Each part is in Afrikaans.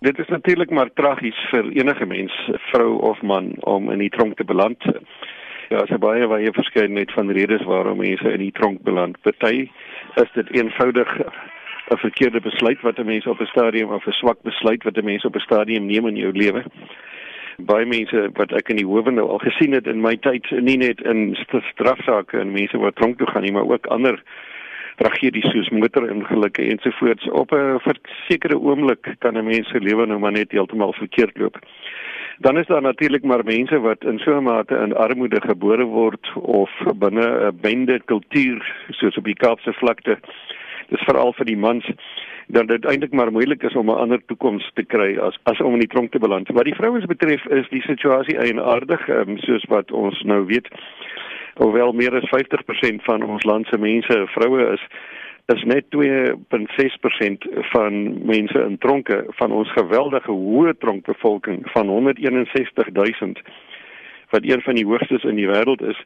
Dit is natuurlik maar tragies vir enige mens, vrou of man, om in die tronk te beland. Ja, daar is baie baie verskeidenheid van redes waarom mense in die tronk beland. Party is dit eenvoudig 'n verkeerde besluit wat 'n mens op 'n stadium of 'n swak besluit wat 'n mens op 'n stadium neem in jou lewe. Baie mense wat ek in die howe nou al gesien het in my tyd, nie net in strafsaake en mense wat tronk toe gaan nie, maar ook ander tragedies soos motorongelukke ensovoorts op 'n sekere oomblik kan 'n mens se lewe nou maar net heeltemal verkeerd loop. Dan is daar natuurlik maar mense wat in so 'n mate in armoede gebore word of binne 'n bende kultuur soos op die Kaapse vlakte. Dis veral vir die mans dat dit eintlik maar moeilik is om 'n ander toekoms te kry as as om in die tronk te beland. Wat die vrouens betref is die situasie eienaardig, um, soos wat ons nou weet hoewel meer as 50% van ons land se mense vroue is is net 2.6% van mense in tronke van ons geweldige hoë tronkbevolking van 161000 wat een van die hoogstes in die wêreld is,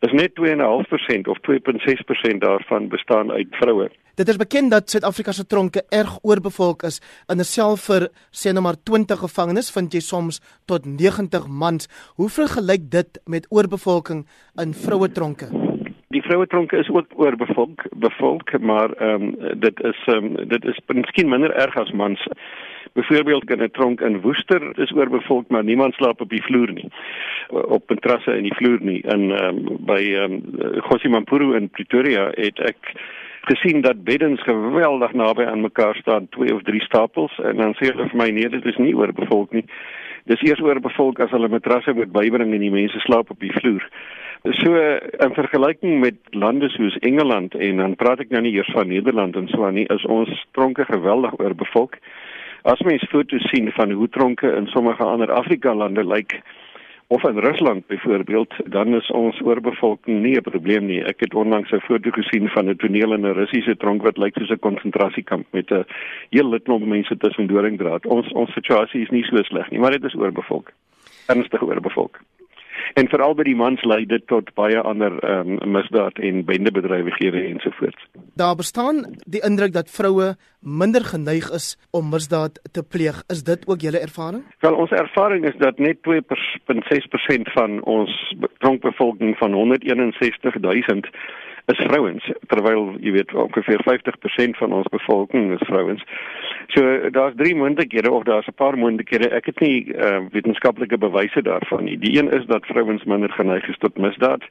is net 2.5% of 2.6% daarvan bestaan uit vroue. Dit is bekend dat Suid-Afrika se tronke erg oorbevolk is. In 'n sel vir sê nou maar 20 gevangenes vind jy soms tot 90 mans. Hoe vergelyk dit met oorbevolking in vroue tronke? Die vroue tronke is ook oorbevolk, bevolk, maar ehm um, dit is ehm um, dit is miskien minder erg as mans. Byvoorbeeld in 'n tronk in Woester is oorbevolk, maar niemand slaap op die vloer nie. Op matrasse in die vloer nie. In ehm um, by ehm um, Gosimampuru in Pretoria het ek gesien dat beddens geweldig naby aan mekaar staan, twee of drie stapels en dan sê hulle vir my nee, dit is nie oorbevolk nie. Dis eers oorbevolk as hulle matrasse moet bybring en die mense slaap op die vloer. So in vergelyking met lande soos Engeland en dan praat ek nou nie eers van Nederland en so aan nie, is ons tronke geweldig oorbevolk. As mens foto's sien van hoe tronke in sommige ander Afrika lande lyk of in Rusland byvoorbeeld, dan is ons oorbevolking nie 'n probleem nie. Ek het onlangs 'n foto gesien van 'n toneel in 'n Russiese tronk wat lyk soos 'n konsentrasiekamp met 'n hele klomp mense tussen doringdraad. Ons ons situasie is nie so sleg nie, maar dit is oorbevolk. Ernstig oorbevolk en veral by die mans lei dit tot baie ander um, misdaad en bendebedrywighede ensovoorts. Daar bestaan die indruk dat vroue minder geneig is om misdaad te pleeg. Is dit ook julle ervaring? Wel ons ervaring is dat net 2.6% van ons tronkbevolking van 161 000 is vrouens terwyl jy weet ongeveer 50% van ons bevolking is vrouens. So daar's drie moontlikhede of daar's 'n paar moontlikhede. Ek het nie uh, wetenskaplike bewyse daarvan nie. Die een is dat vrouens minder geneig is tot misdaad.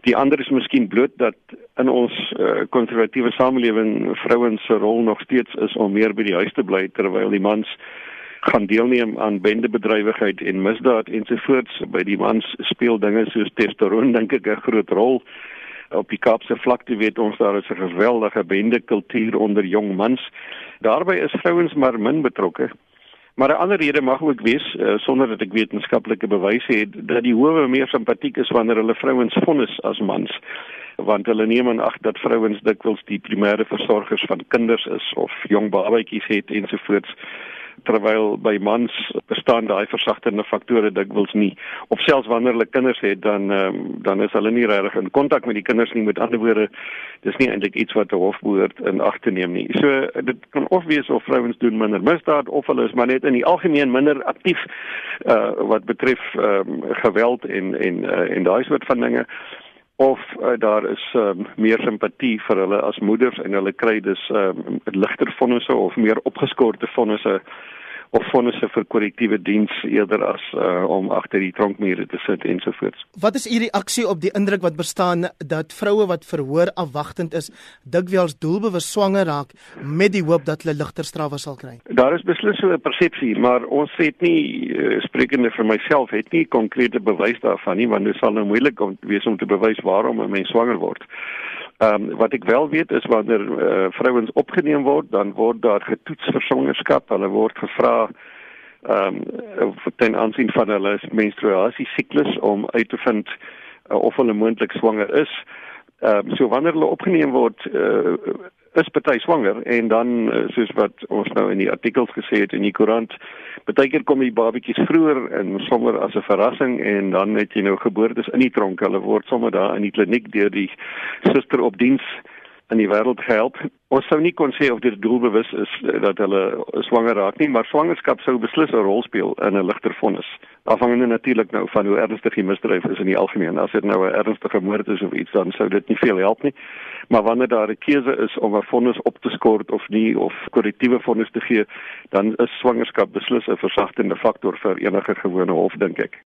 Die ander is miskien bloot dat in ons konservatiewe uh, samelewing vrouens se rol nog steeds is om meer by die huis te bly terwyl die mans gaan deelneem aan bendebedrywigheid en misdaad ensovoorts. By die mans speel dinge soos testosteron dink ek 'n groot rol op die Kaapse vlakte weet ons daar is 'n geweldige bendekultuur onder jong mans. Daarby is vrouens maar min betrokke. Maar 'n ander rede mag ook wees uh, sonder dat ek wetenskaplike bewyse het dat die howe meer simpatiek is wanneer hulle vrouens vonnis as mans want hulle neem aan ag dat vrouens dikwels die primêre versorgers van kinders is of jong babatjies het ensovoorts terwyl by mans bestaan daai versagtende faktore dikwels nie. Of selfs wanneer hulle kinders het dan um, dan is hulle nie regtig in kontak met die kinders nie. Met ander woorde dis nie eintlik iets wat 'n hof behoort in ag te neem nie. So dit kan of wees of vrouens doen minder misdaad of hulle is maar net in die algemeen minder aktief uh, wat betref um, geweld en en uh, en daai soort van dinge of uh, daar is um, meer simpatie vir hulle as moeders en hulle kry dus um, ligter vonnisse of meer opgeskorte vonnisse of fondse vir korrektiewe diens eerder as uh, om agter die tronkmure te sit ensovoorts. Wat is u reaksie op die indruk wat bestaan dat vroue wat verhoor afwagtend is, dikwels doelbewus swanger raak met die hoop dat hulle ligter strawe sal kry? Daar is beslis so 'n persepsie, maar ons het nie uh, sprekende vir myself het nie konkrete bewys daarvan nie, want dit sal nou moeilik wees om te bewys waarom 'n mens swanger word. Ehm um, wat ek wel weet is wanneer uh, vrouens opgeneem word, dan word daar getoets vir swangerskap. Hulle word gevra ehm um, ten aansien van hulle menstruasie siklus om uit te vind uh, of hulle moontlik swanger is. Ehm um, so wanneer hulle opgeneem word, uh, is party swanger en dan eh, soos wat ons nou in die artikels gesê het in die koerant baie keer kom die babetjies vroeër en sommer as 'n verrassing en dan het jy nou geboortes in die tronk hulle word sommer daar in die kliniek deur die suster op diens in die wêreld gehelp. Ons sou nie kon sê of dit doelbewus is eh, dat hulle swanger raak nie, maar swangerskap sou beslis 'n rol speel in 'n ligter vonnis. Afhangende natuurlik nou van hoe ernstig die misdryf is in die algemeen. As dit nou 'n ernstige moord is of iets, dan sou dit nie veel help nie. Maar wanneer daar 'n keuse is om 'n vonnis op te skort of nie of korrektiewe vonnis te gee, dan is swangerskap beslis 'n versagtende faktor vir enige gewone hof dink ek.